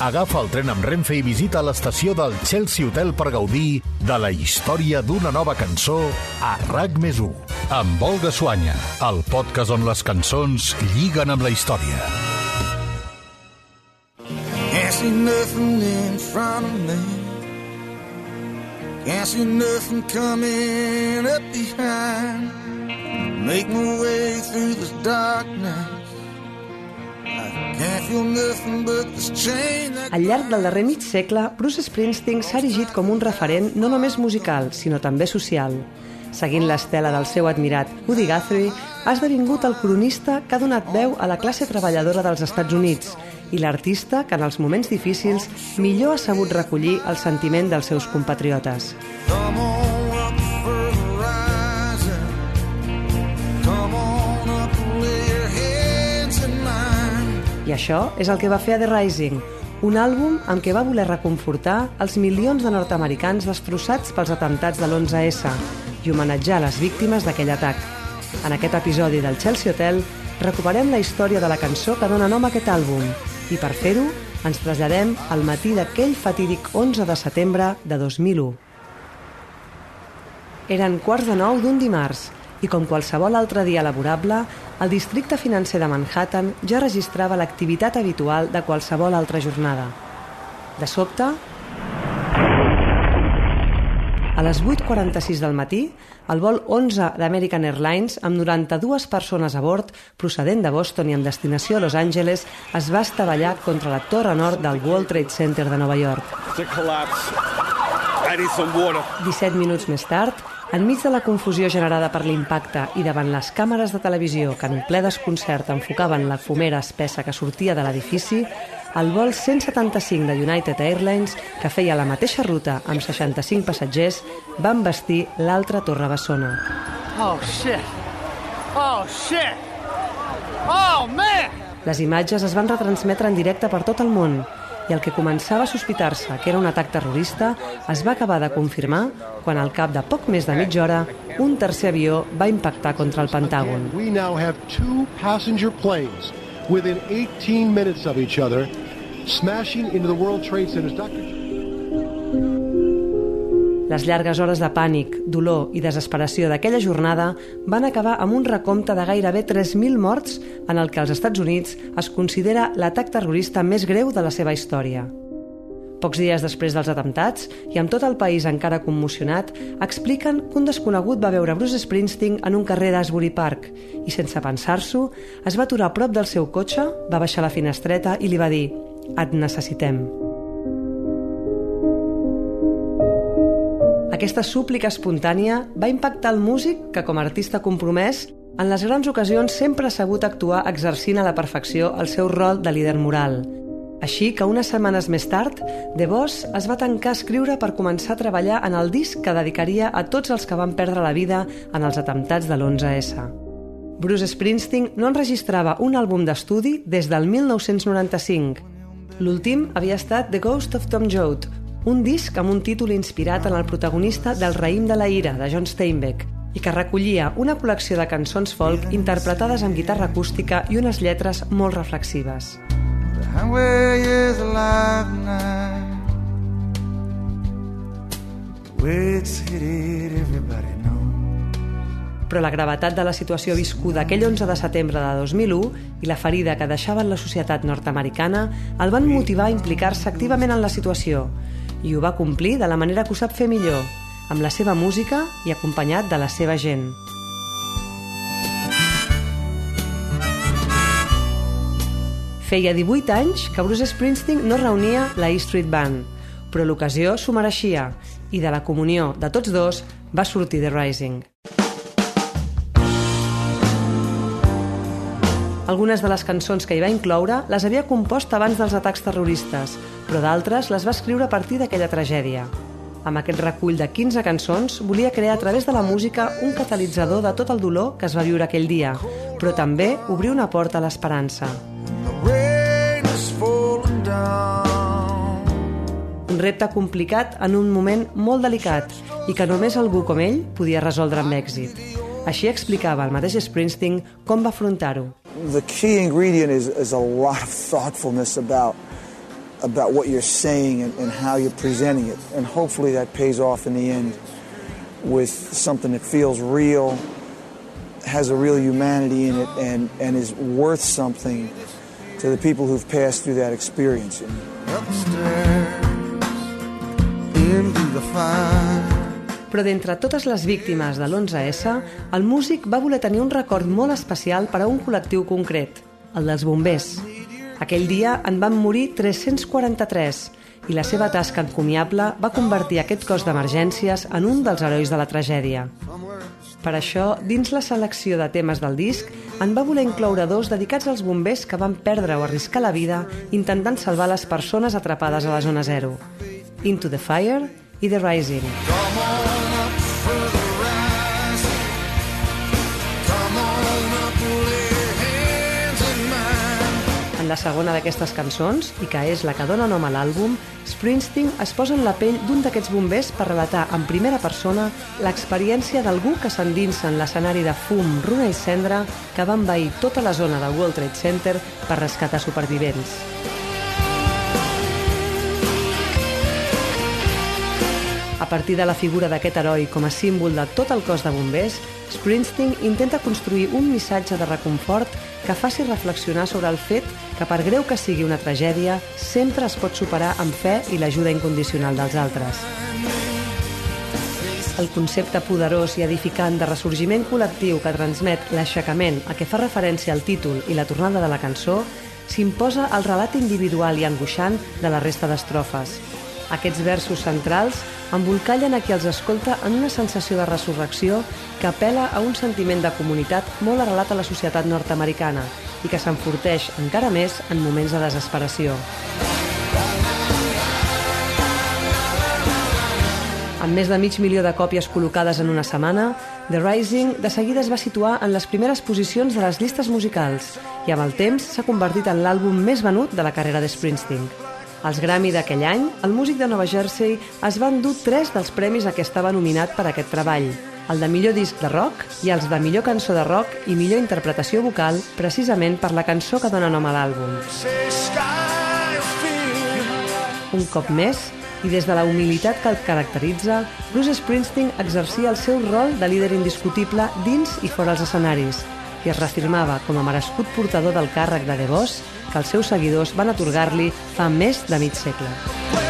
agafa el tren amb Renfe i visita l'estació del Chelsea Hotel per gaudir de la història d'una nova cançó a RAC més 1. Amb Olga Suanya, el podcast on les cançons lliguen amb la història. Can't see nothing in front of me. Can't see nothing coming up behind. Make my way through this darkness. Al llarg del darrer mig segle, Bruce Springsteen s'ha erigit com un referent no només musical, sinó també social. Seguint l'estela del seu admirat Woody Guthrie, ha esdevingut el cronista que ha donat veu a la classe treballadora dels Estats Units i l'artista que en els moments difícils millor ha sabut recollir el sentiment dels seus compatriotes. come on I això és el que va fer a The Rising, un àlbum amb què va voler reconfortar els milions de nord-americans destrossats pels atemptats de l'11S i homenatjar les víctimes d'aquell atac. En aquest episodi del Chelsea Hotel recuperem la història de la cançó que dona nom a aquest àlbum i per fer-ho ens traslladem al matí d'aquell fatídic 11 de setembre de 2001. Eren quarts de nou d'un dimarts i com qualsevol altre dia laborable, el districte financer de Manhattan ja registrava l'activitat habitual de qualsevol altra jornada. De sobte, a les 8.46 del matí, el vol 11 d'American Airlines, amb 92 persones a bord, procedent de Boston i amb destinació a Los Angeles, es va estavellar contra la torre nord del World Trade Center de Nova York. to collapse. I need some water. 17 minuts més tard, enmig de la confusió generada per l'impacte i davant les càmeres de televisió que en ple desconcert enfocaven la fumera espessa que sortia de l'edifici, el vol 175 de United Airlines, que feia la mateixa ruta amb 65 passatgers, va embestir l'altra torre bessona. Oh shit! Oh shit! Oh man! Les imatges es van retransmetre en directe per tot el món i el que començava a sospitar-se que era un atac terrorista es va acabar de confirmar quan al cap de poc més de mitja hora un tercer avió va impactar contra el Pentàgon. We now have two passenger planes within 18 minutes of each other smashing into the World Trade Centers. Les llargues hores de pànic, dolor i desesperació d'aquella jornada van acabar amb un recompte de gairebé 3.000 morts en el que als Estats Units es considera l'atac terrorista més greu de la seva història. Pocs dies després dels atemptats, i amb tot el país encara commocionat, expliquen que un desconegut va veure Bruce Springsteen en un carrer d'Asbury Park i, sense pensar-s'ho, es va aturar a prop del seu cotxe, va baixar la finestreta i li va dir «Et necessitem». Aquesta súplica espontània va impactar el músic que, com a artista compromès, en les grans ocasions sempre ha sabut actuar exercint a la perfecció el seu rol de líder moral. Així que unes setmanes més tard, The Boss es va tancar a escriure per començar a treballar en el disc que dedicaria a tots els que van perdre la vida en els atemptats de l'11S. Bruce Springsteen no enregistrava un àlbum d'estudi des del 1995. L'últim havia estat The Ghost of Tom Joad, un disc amb un títol inspirat en el protagonista del Raïm de la Ira, de John Steinbeck, i que recollia una col·lecció de cançons folk interpretades amb guitarra acústica i unes lletres molt reflexives. Però la gravetat de la situació viscuda aquell 11 de setembre de 2001 i la ferida que deixava en la societat nord-americana el van motivar a implicar-se activament en la situació i ho va complir de la manera que ho sap fer millor, amb la seva música i acompanyat de la seva gent. Feia 18 anys que Bruce Springsteen no reunia la E Street Band, però l'ocasió s'ho mereixia i de la comunió de tots dos va sortir The Rising. Algunes de les cançons que hi va incloure les havia compost abans dels atacs terroristes, però d'altres les va escriure a partir d'aquella tragèdia. Amb aquest recull de 15 cançons, volia crear a través de la música un catalitzador de tot el dolor que es va viure aquell dia, però també obrir una porta a l'esperança. Un repte complicat en un moment molt delicat i que només algú com ell podia resoldre amb èxit. Així explicava el mateix Springsteen com va afrontar-ho. the key ingredient is, is a lot of thoughtfulness about about what you're saying and, and how you're presenting it. And hopefully that pays off in the end with something that feels real, has a real humanity in it, and, and is worth something to the people who've passed through that experience. Però d'entre totes les víctimes de l'11S, el músic va voler tenir un record molt especial per a un col·lectiu concret, el dels bombers. Aquell dia en van morir 343 i la seva tasca encomiable va convertir aquest cos d'emergències en un dels herois de la tragèdia. Per això, dins la selecció de temes del disc, en va voler incloure dos dedicats als bombers que van perdre o arriscar la vida intentant salvar les persones atrapades a la zona zero. Into the Fire i The Rising. La segona d'aquestes cançons, i que és la que dona nom a l'àlbum, Springsteen es posa en la pell d'un d'aquests bombers per relatar en primera persona l'experiència d'algú que s'endinsa en l'escenari de fum, runa i cendra que va envair tota la zona del World Trade Center per rescatar supervivents. A partir de la figura d'aquest heroi com a símbol de tot el cos de bombers, Springsteen intenta construir un missatge de reconfort que faci reflexionar sobre el fet que, per greu que sigui una tragèdia, sempre es pot superar amb fe i l'ajuda incondicional dels altres. El concepte poderós i edificant de ressorgiment col·lectiu que transmet l'aixecament a què fa referència al títol i la tornada de la cançó s'imposa al relat individual i angoixant de la resta d'estrofes. Aquests versos centrals embolcallen a qui els escolta en una sensació de resurrecció que apela a un sentiment de comunitat molt arrelat a la societat nord-americana i que s'enforteix encara més en moments de desesperació. Amb més de mig milió de còpies col·locades en una setmana, The Rising de seguida es va situar en les primeres posicions de les llistes musicals i amb el temps s'ha convertit en l'àlbum més venut de la carrera de Springsteen. Als Grammy d'aquell any, el músic de Nova Jersey es va endur tres dels premis a què estava nominat per aquest treball, el de millor disc de rock i els de millor cançó de rock i millor interpretació vocal, precisament per la cançó que dona nom a l'àlbum. Un cop més, i des de la humilitat que el caracteritza, Bruce Springsteen exercia el seu rol de líder indiscutible dins i fora els escenaris i es reafirmava com a merescut portador del càrrec de The Boss que els seus seguidors van atorgar-li fa més de mig segle.